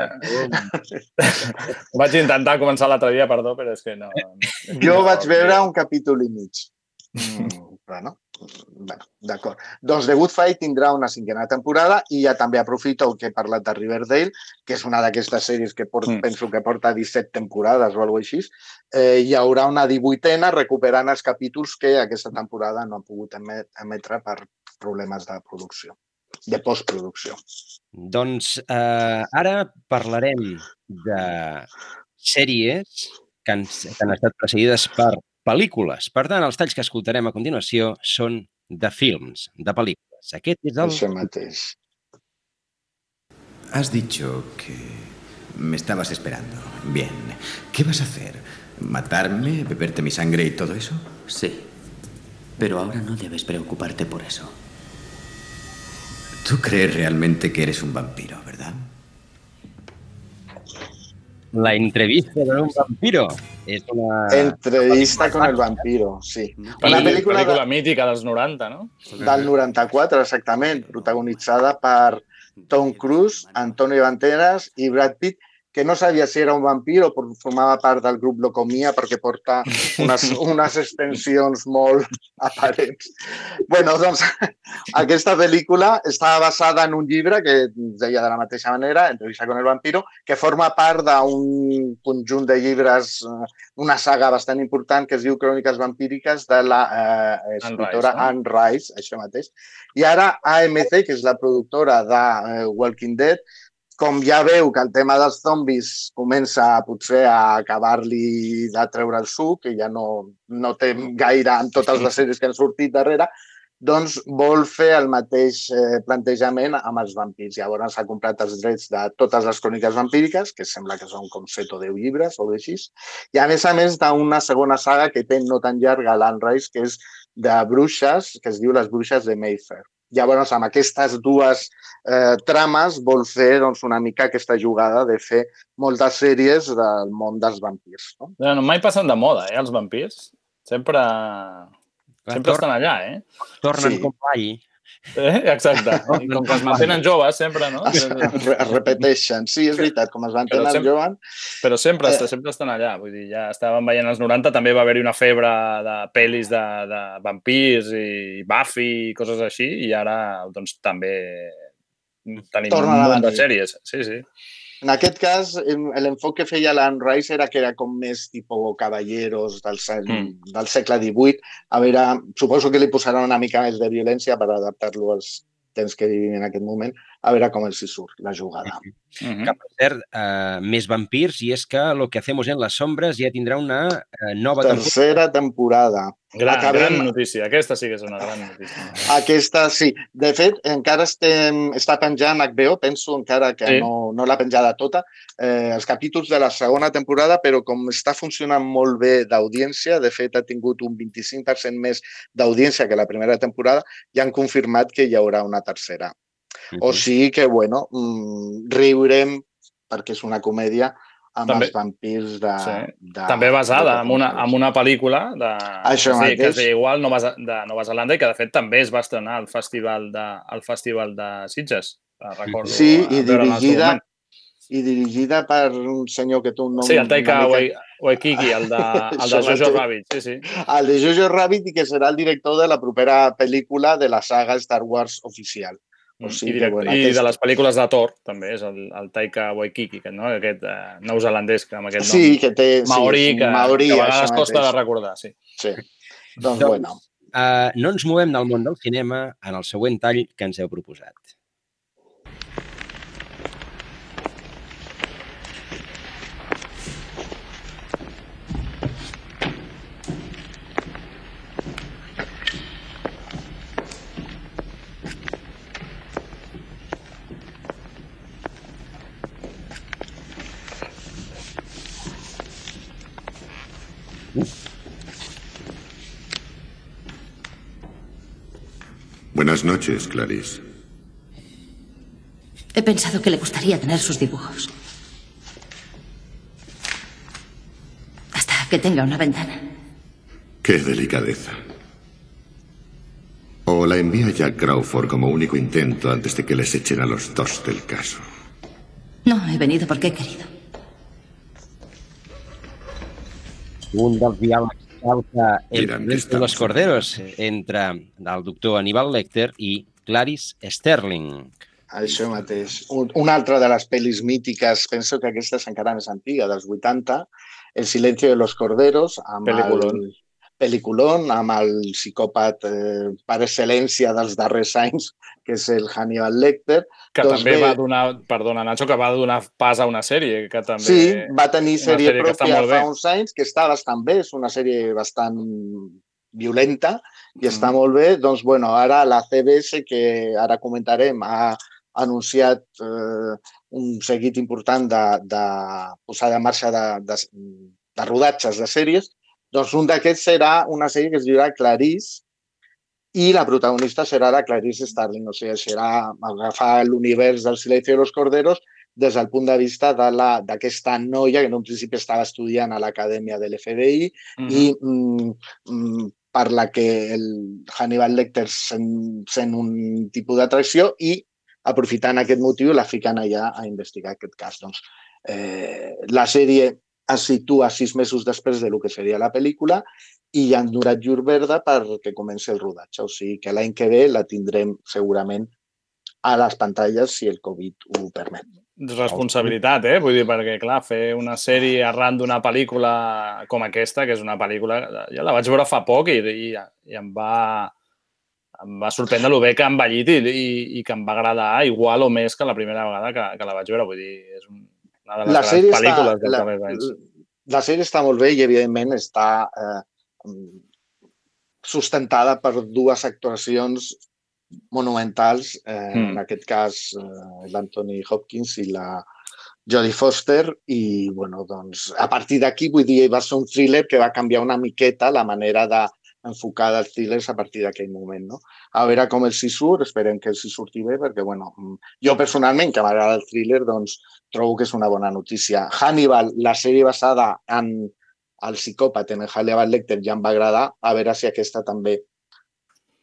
[laughs] Vaig intentar començar l'altre dia, perdó, però és que no... no Jo vaig veure un capítol i mig. Mm, bueno, bueno d'acord. Doncs The Good Fight tindrà una cinquena temporada i ja també aprofito que he parlat de Riverdale, que és una d'aquestes sèries que port, mm. penso que porta 17 temporades o alguna així. Eh, hi haurà una 18ena recuperant els capítols que aquesta temporada no han pogut emet, emetre per problemes de producció, de postproducció. Doncs eh, ara parlarem de sèries que han, que han estat precedides per pel·lícules. Per tant, els talls que escoltarem a continuació són de films, de pel·lícules. Aquest és el... Això mateix. Has dicho que me estabas esperando. Bien. ¿Qué vas a hacer? ¿Matarme? ¿Beberte mi sangre y todo eso? Sí. Pero ahora no debes preocuparte por eso. Tú crees realmente que eres un vampiro, ¿verdad? La entrevista con un vampiro. És una... Entrevista con el vampiro, sí. Una Pel·lícula, pel·lícula, pel·lícula de, mítica dels 90, no? del 94, exactament, protagonitzada per Tom Cruise, Antonio Banderas i Brad Pitt, que no sabia si era un vampir o formava part del grup Locomia perquè porta [laughs] unes, unes extensions molt aparents. bueno, doncs [laughs] aquesta pel·lícula estava basada en un llibre que deia de la mateixa manera, Entrevista con el vampiro, que forma part d'un conjunt de llibres, eh, una saga bastant important que es diu Cròniques vampíriques de la eh, escriptora Anne Anne Rice, Rice, això mateix. I ara AMC, que és la productora de eh, Walking Dead, com ja veu que el tema dels zombis comença potser a acabar-li de treure el suc, que ja no, no té gaire en totes les sèries que han sortit darrere, doncs vol fer el mateix eh, plantejament amb els vampirs. Llavors s'ha comprat els drets de totes les cròniques vampíriques, que sembla que són com 7 o 10 llibres o així, i a més a més d'una segona saga que té no tan llarga l'Unrise, que és de bruixes, que es diu Les bruixes de Mayfair. Llavors, amb aquestes dues eh, trames, vol fer doncs, una mica aquesta jugada de fer moltes sèries del món dels vampirs. No? No, mai passen de moda, eh, els vampirs. Sempre, sempre estan allà, eh? Tornen Sí. sí. com l'all. Eh? Exacte. [laughs] I com que es mantenen joves, sempre, no? Es, es repeteixen. Sí, és veritat, com es tenir sempre- jovent. Però sempre, Eh. sempre estan allà. Vull dir, ja estàvem veient els 90, també va haver-hi una febre de pel·lis de, de vampirs i Buffy i coses així, i ara doncs, també tenim Tornen un munt de sèries. Sí, sí. En aquest cas, l'enfoc que feia l'Unrise era que era com més tipus caballeros del, se Mm. del segle XVIII. A veure, suposo que li posaran una mica més de violència per adaptar-lo als temps que vivim en aquest moment, a veure com els hi surt la jugada. Mm Que, per cert, eh, més vampirs, i és que Lo que hacemos en las sombras ja tindrà una eh, nova temporada. Tercera temporada. Gran, Acabem- gran notícia. Aquesta sí que és una gran notícia. Aquesta sí. De fet, encara estem, està penjant HBO, penso encara que Sí. no, no l'ha penjada tota, eh, els capítols de la segona temporada, però com està funcionant molt bé d'audiència, de fet ha tingut un 25% més d'audiència que la primera temporada, ja han confirmat que hi haurà una tercera. O sigui que, bueno, mm, riurem, perquè és una comèdia, amb També- els vampirs de... Sí. de També basada de en una, en una pel·lícula de, Això que, es deia- que es deia igual Nova, de Nova Zelanda i que de fet també es va estrenar al festival de, al festival de Sitges. La Recordo Sí, eh, i dirigida, i dirigida per un senyor que té un nom... Sí, el Taika mica- Waikiki, el de, [laughs] el de Jojo. Rabbit. Sí, sí. el de Jojo Rabbit i que serà el director de la propera pel·lícula de la saga Star Wars oficial. O I, sigui que, direct, bueno, I aquest... de les pel·lícules de Thor, també, és el, el Taika Waikiki, que, no? aquest eh, neozelandès que amb aquest nom. Sí, que té... Maori, sí, que, Maori, que a vegades costa mateix. de recordar, sí. Sí. Doncs, Doncs, bueno, Uh, no ens movem del món del cinema en el següent tall que ens heu proposat. Noches, Clarice. He pensado que le gustaría tener sus dibujos. Hasta que tenga una ventana. Qué delicadeza. O la envía Jack Crawford como único intento antes de que les echen a los dos del caso. No, he venido porque he querido. Causa entre los corderos entre el doctor Aníbal Lecter i Clarice Sterling. això mateix. Un, una altra de les pel·lis mítiques, penso que aquesta és encara més antiga, dels 80, El silencio de los corderos, amb Peliculón. el peliculón, amb el psicòpat eh, per excel·lència dels darrers anys, que és el Hannibal Lecter. Que Doncs també bé, va donar, perdona Nacho, que va donar pas a una sèrie, que també... Sí, va tenir sèrie, està pròpia fa uns anys, que està bastant bé, és una sèrie bastant violenta i està Mm. molt bé. Doncs, bueno, ara la CBS, que ara comentarem, ha anunciat eh, un seguit important de, de posada en marxa de, de, de rodatges de sèries. Doncs un d'aquests serà una sèrie que es dirà Clarice i la protagonista serà la Clarice Starling, o sigui, serà agafar l'univers del Silencio de los Corderos des del punt de vista d'aquesta noia que en un principi estava estudiant a l'acadèmia de l'FBI Mhm. i mm, mm, per la que el Hannibal Lecter sent, sent un tipus d'atracció i aprofitant aquest motiu la fiquen allà a investigar aquest cas. Doncs, eh, la sèrie es situa sis mesos després de lo que seria la pel·lícula i ja han durat llur verda perquè comenci el rodatge. O sigui que l'any que ve la tindrem segurament a les pantalles si el Covid ho permet. responsabilitat, eh? Vull dir, perquè, clar, fer una sèrie arran d'una pel·lícula com aquesta, que és una pel·lícula... Ja la vaig veure fa poc i, i, i em va em va sorprendre el bé que ha envellit i, i, i que em va agradar igual o més que la primera vegada que, que la vaig veure. Vull dir, és un- una de les La grans pel·lícules està, dels la, darrers anys. la sèrie està molt bé i, evidentment, està eh, sustentada per dues actuacions monumentals, eh, Mm. en aquest cas eh, l'Anthony Hopkins i la Jodie Foster, i bueno, doncs, a partir d'aquí, vull dir, va ser un thriller que va canviar una miqueta la manera de enfocar els thrillers a partir d'aquell moment, no? A veure com els hi surt, esperem que els hi surti bé, perquè, bueno, mm, jo personalment, que m'agrada el thriller, doncs trobo que és una bona notícia. Hannibal, la sèrie basada en el psicòpata, en el Hannibal Lecter, ja em va agradar, a veure si aquesta també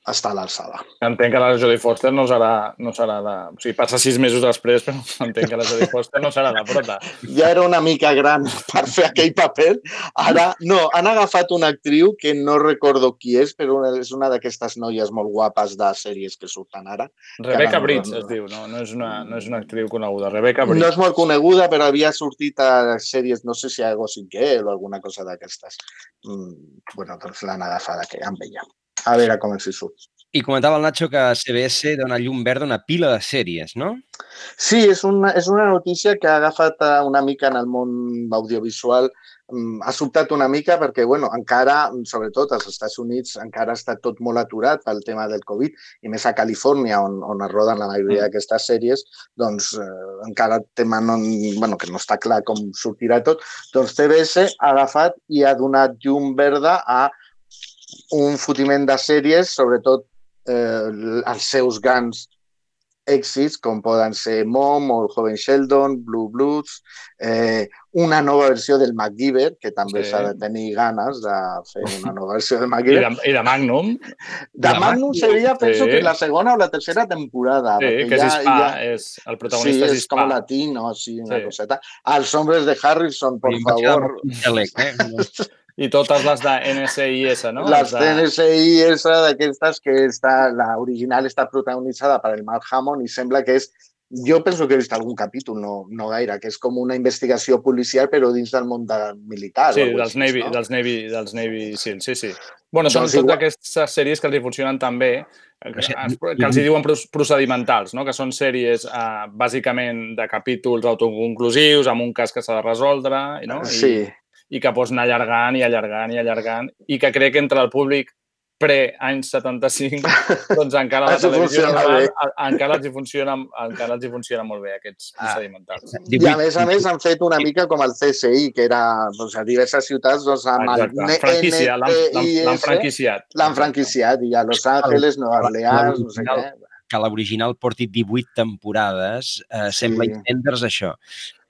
està a l'alçada. Entenc que la Jodie Foster no serà, no serà de... O sigui, passa sis mesos després, però [laughs] entenc que la Jodie Foster no serà de prota. Ja era una mica gran [laughs] per fer aquell paper. Ara, no, han agafat una actriu que no recordo qui és, però és una d'aquestes noies molt guapes de sèries que surten ara. Rebecca ara no- Bridge es diu, no? No és una, no és una actriu coneguda. Rebecca Bridge. No és molt coneguda, però havia sortit a sèries, no sé si a Gossip Girl o alguna cosa d'aquestes. Mm, bueno, doncs l'han agafada, que amb ella. A veure com els hi surt. I comentava el Nacho que CBS dona llum verda a una pila de sèries, no? Sí, és una, és una notícia que ha agafat eh, una mica en el món audiovisual. Mm, Ha sobtat una mica perquè, bueno, encara, sobretot als Estats Units, encara està tot molt aturat pel tema del Covid, i més a Califòrnia, on, on es roden la majoria d'aquestes sèries, doncs eh, encara el tema no, bueno, que no està clar com sortirà tot, doncs CBS ha agafat i ha donat llum verda a un fotiment de sèries, sobretot eh, els seus grans èxits, com poden ser Mom o el Joven Sheldon, Blue Bloods, eh, una nova versió del MacGyver, que també Sí. s'ha de tenir ganes de fer una nova versió del [laughs] I MacGyver. de, I de Magnum. De Magnum seria, penso, Sí. que la segona o la tercera temporada. Sí, perquè que és ja- hispà, ja- és, el protagonista sí, és és hispà. com latino, sí, una Sí. coseta. Els hombres de Harrison, por I favor. eh? [laughs] I totes les de NSIS, no? Les de... CNSIS d'aquestes que està, la original està protagonitzada per el Mark Hammond i sembla que és jo penso que he vist algun capítol, no, no gaire, que és com una investigació policial però dins del món de militar. Sí, dels cosa Navy, així, no? dels Navy, dels Navy SEAL, sí, sí. Bueno, són Doncs totes igual- aquestes sèries que els hi funcionen tan bé, que, que els hi diuen procedimentals, no? que són sèries eh, bàsicament de capítols autoconclusius, amb un cas que s'ha de resoldre, no? I, Sí. I que pots anar allargant i allargant i allargant, i que crec que entre el públic pre-anys [laughs] 75, doncs encara la televisió encara els hi funciona, encara els hi funciona molt bé, aquests procedimentals. I a més a més han fet una mica com el CSI, que era doncs, a diverses ciutats doncs, amb Exacte, el franquícia, l'han- l'han- franquiciat. L'han franquiciat, i a Los Angeles, Nova Orleans, no sé què. Que l'original porti 18 temporades eh, sembla Sí. entendre's això.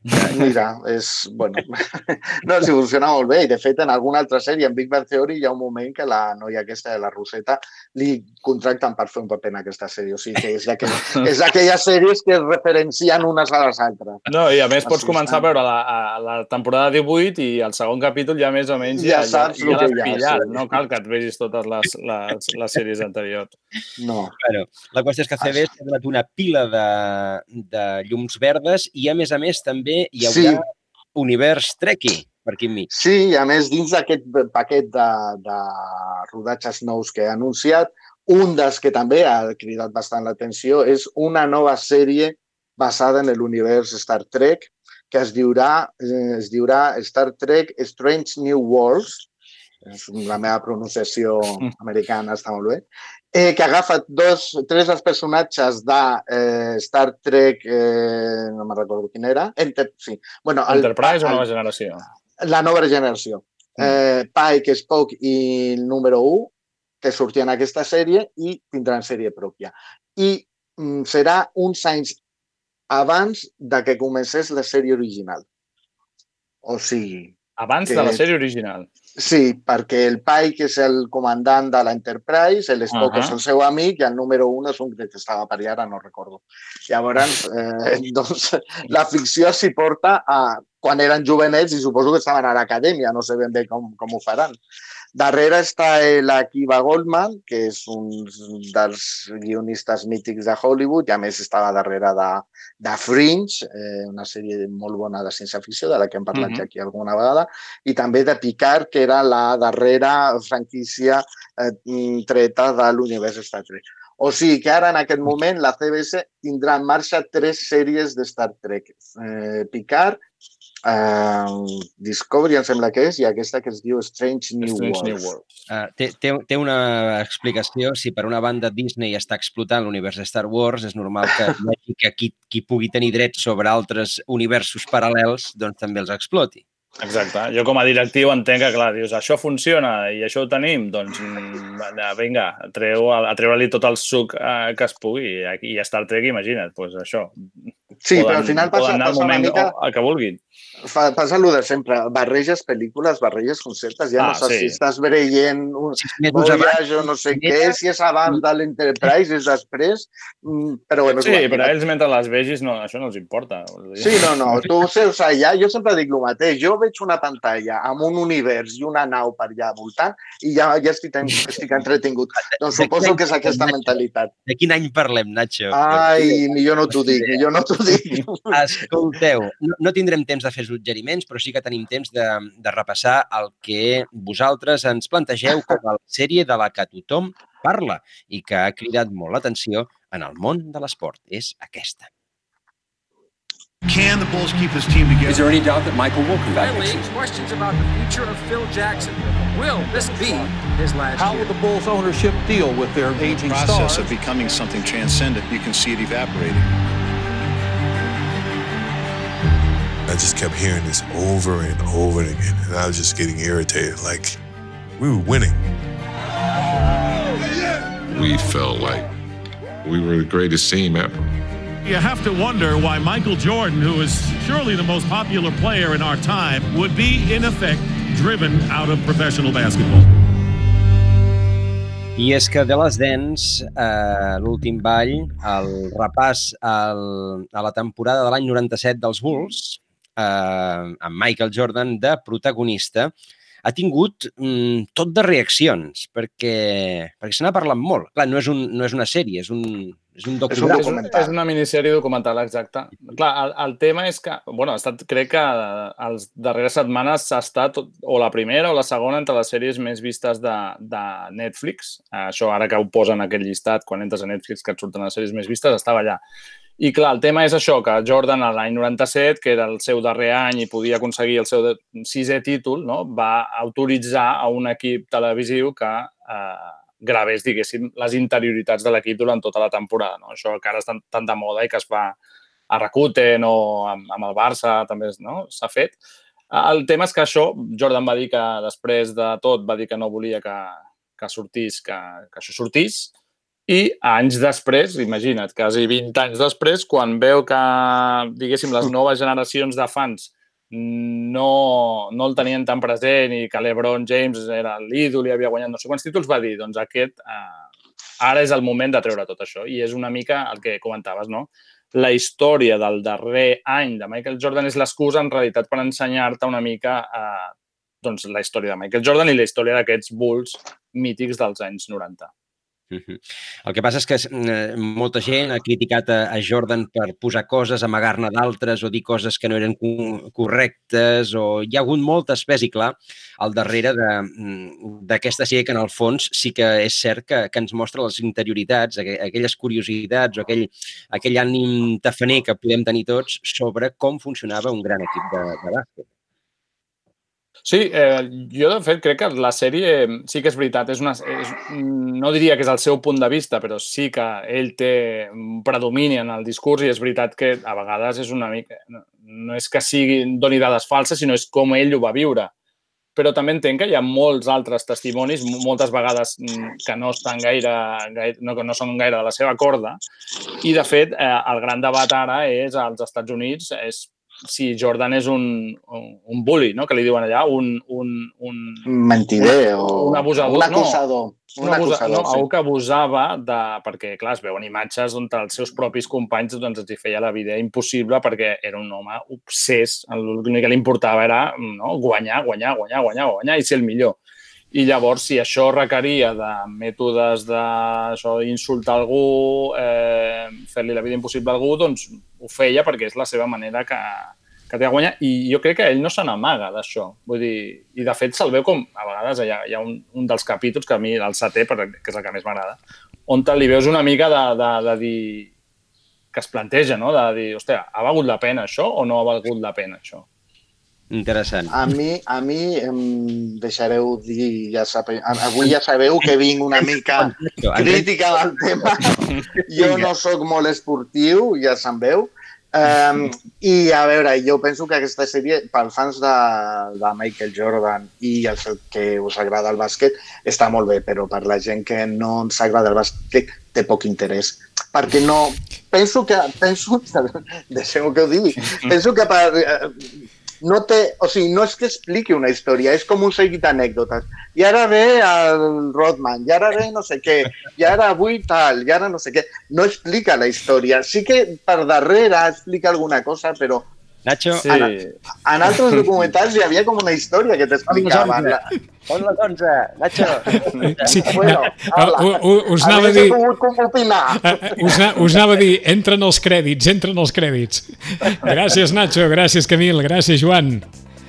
Mira, és... Bueno, [laughs] no, si funciona molt bé. I, de fet, en alguna altra sèrie, en Big Bang Theory, hi ha un moment que la noia aquesta de la Roseta li contracten per fer un paper en aquesta sèrie. O sigui, que és d'aquell- [laughs] és d'aquelles sèries que es referencien unes a les altres. No, i a més pots Així començar a veure la, a la temporada 18 i el segon capítol ja més o menys Ja ja, saps ja, ja l'has hi ha, pillat. sí. No cal que et vegis totes les, les, les sèries anteriors. No. Bueno, la qüestió és que CBS ha donat una pila de, de llums verdes i, a més a més, també hi haurà Sí. univers Trekkie per aquí enmig. Sí, i a més, dins d'aquest paquet de, de rodatges nous que ha anunciat, un dels que també ha cridat bastant l'atenció és una nova sèrie basada en l'univers Star Trek, que es diurà, eh, es diurà Star Trek Strange New Worlds, és la meva pronunciació americana està molt bé, eh, que agafa dos, tres dels personatges de eh, Star Trek, eh, no me'n recordo quin era, Enter, sí. bueno, el- Enterprise o el- nova generació? la nova generació. Eh, Pike, Spock i el número 1, que sortien en aquesta sèrie i tindran sèrie pròpia. I mm, serà uns anys abans de que comencés la sèrie original. O sigui... Abans que- de la sèrie original. Sí, perquè el Pike és el comandant de l'Enterprise, el Spock Ahà. és el seu amic i el número 1 és un que estava per allà, ara no recordo. Llavors, eh, [laughs] doncs, la ficció s'hi porta a quan eren jovenets i suposo que estaven a l'acadèmia, no sé ben bé com, com ho faran. Darrere està l'Akiva Goldman, que és un dels guionistes mítics de Hollywood, i a més estava darrere de, de Fringe, eh, una sèrie molt bona de ciència-ficció, de la que hem parlat Mhm. ja aquí alguna vegada, i també de Picard, que era la darrera franquícia eh, mm, treta de l'univers Star Trek. O sigui que ara, en aquest moment, la CBS tindrà en marxa tres sèries de Star Trek. Eh, Picard, eh, Discovery, em sembla que és, i aquesta que es diu Strange New Strange Worlds. New World. Uh, té, té, té una explicació. Si per una banda Disney està explotant l'univers de Star Wars, és normal que, [laughs] que qui, qui pugui tenir drets sobre altres universos paral·lels doncs també els exploti. Exacte. Jo com a directiu entenc que, clar, dius, això funciona i això ho tenim, doncs mm, vinga, treu, a treure-li tot el suc eh, que es pugui. I, a Star Trek, imagina't, doncs això. Sí, però al final passa- poden passa una moment mica- a que vulguin. Fa, passa el de sempre, barreges pel·lícules, barreges conceptes, ja Ah, no saps sí. si estàs veient un Voyage o no sé què, si és abans de l'Enterprise, és després, mm, però bueno, Sí, igual. però a ells mentre les vegis no, això no els importa. Sí, no, no, tu seus allà, jo sempre dic el mateix, jo veig una pantalla amb un univers i una nau per allà voltant i ja, ja estic, en- estic entretingut. Doncs suposo que és aquesta mentalitat. De quin any parlem, Nacho? Ai, millor no t'ho dic, millor no t'ho dic. [laughs] Escolteu, no, no tindrem temps de fer suggeriments, però sí que tenim temps de, de repassar el que vosaltres ens plantegeu com a la sèrie de la que tothom parla i que ha cridat molt l'atenció en el món de l'esport. És aquesta. Can the Bulls keep this team together? Is there any doubt that Michael will come back next Finally, season? questions about the future of Phil Jackson. Will this be his last How year? will the Bulls ownership deal with their aging process stars? of becoming something transcendent, you can see it evaporating. I just kept hearing this over and over again, and I was just getting irritated. Like, we were winning. We felt like we were the greatest team ever. You have to wonder why Michael Jordan, who is surely the most popular player in our time, would be, in effect, driven out of professional basketball. I és que The Last Dance, eh, l'últim ball, el repàs al, a la temporada de l'any 97 dels Bulls, eh, amb Michael Jordan de protagonista, ha tingut mm, tot de reaccions, perquè, perquè se n'ha parlat molt. Clar, no és, un, no és una sèrie, és un, és un documental. És, és una minissèrie documental, exacte. Clar, el, el tema és que, bueno, ha estat, crec que les darreres setmanes s'ha estat, o la primera o la segona, entre les sèries més vistes de, de Netflix. Això ara que ho posen en aquest llistat, quan entres a Netflix, que et surten les sèries més vistes, estava allà. I clar, el tema és això, que Jordan a l'any 97, que era el seu darrer any i podia aconseguir el seu de- sisè títol, no? va autoritzar a un equip televisiu que eh, gravés, diguéssim, les interioritats de l'equip durant tota la temporada. No? Això que ara està tan de moda i que es fa a Rakuten o amb, amb el Barça també és- no? s'ha fet. El tema és que això, Jordan va dir que després de tot va dir que no volia que, que sortís, que, que això sortís, i anys després, imagina't, quasi 20 anys després, quan veu que, diguéssim, les [laughs] noves generacions de fans no, no el tenien tan present i que l'Ebron James era l'ídol i havia guanyat no sé quants títols, va dir, doncs aquest, eh, ara és el moment de treure tot això. I és una mica el que comentaves, no? La història del darrer any de Michael Jordan és l'excusa, en realitat, per ensenyar-te una mica eh, doncs, la història de Michael Jordan i la història d'aquests Bulls mítics dels anys 90. Mhm. El que passa és que eh, molta gent ha criticat a, Jordan per posar coses, amagar-ne d'altres o dir coses que no eren co- correctes o hi ha hagut molt espès i clar al darrere mm, d'aquesta sèrie que en el fons sí que és cert que, que ens mostra les interioritats, aqu aquelles curiositats o aquell, aquell ànim tafaner que podem tenir tots sobre com funcionava un gran equip de, de bàsquet. Sí, eh, jo de fet crec que la sèrie sí que és veritat, és una, és, no diria que és el seu punt de vista, però sí que ell té un predomini en el discurs i és veritat que a vegades és una mica... No, no és que sigui, doni dades falses, sinó és com ell ho va viure. Però també entenc que hi ha molts altres testimonis, mo- moltes vegades mm, que no estan gaire, gaire no, que no són gaire de la seva corda. I, de fet, eh, el gran debat ara és als Estats Units és si Jordan és un, un, un bully, no? que li diuen allà, un, un, un, Mentider o un abusador. un acusador. No, Un un abusa, acusador, no, sí. algú que abusava de... Perquè, clar, es veuen imatges on els seus propis companys doncs, els hi feia la vida impossible perquè era un home obsès. L'únic que li importava era no, guanyar, guanyar, guanyar, guanyar, guanyar i ser el millor. I llavors, si això requeria de mètodes de això, insultar algú, eh, fer-li la vida impossible a algú, doncs ho feia perquè és la seva manera que, que té de guanyar. I jo crec que ell no se n'amaga d'això. Vull dir, i de fet se'l veu com, a vegades hi ha, hi ha un, un dels capítols que a mi, el setè, que és el que més m'agrada, on li veus una mica de, de, de dir que es planteja, no? De dir, hòstia, ha valgut la pena això o no ha valgut la pena això? Interessant. A mi, a mi em deixareu dir, ja sabe, avui ja sabeu que vinc una mica crítica del tema. [laughs] Jo no sóc molt esportiu, ja se'n veu. Um, I a veure, jo penso que aquesta sèrie, pels fans de, de Michael Jordan i els que us agrada el bàsquet, està molt bé, però per la gent que no ens agrada el bàsquet té poc interès. Perquè no... Penso que... Penso, [laughs] deixeu que ho digui. [laughs] Penso que per, eh, no té, o sigui, no és que expliqui una història, és com un seguit d'anècdotes. I ara ve el Rodman, i ara ve no sé què, i ara avui tal, i ara no sé què. No explica la història. Sí que per darrere explica alguna cosa, però Nacho, sí. en, en altres documentals hi havia com una història que t'explicaven. Pon la 11, Nacho. Sí, Bueno, uh, uh, uh, us anava a dir... Uh, us, us anava a dir, entren els crèdits, entren els crèdits. Gràcies, Nacho, gràcies, Camil, gràcies, Joan.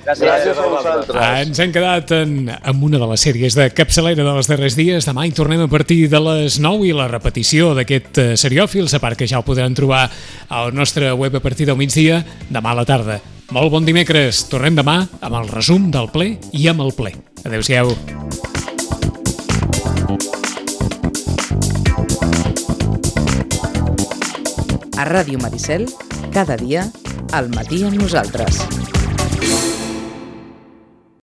Gràcies a vosaltres. Ah, ens hem quedat en, en una de les sèries de capçalera dels darrers dies. Demà hi tornem a partir de les 9 i la repetició d'aquest eh, seriòfils, a part que ja el podran trobar al nostre web a partir del migdia, demà a la tarda. Molt bon dimecres. Tornem demà amb el resum del ple i amb el ple. Adéu-siau. A Ràdio Maricel, cada dia, al matí amb nosaltres.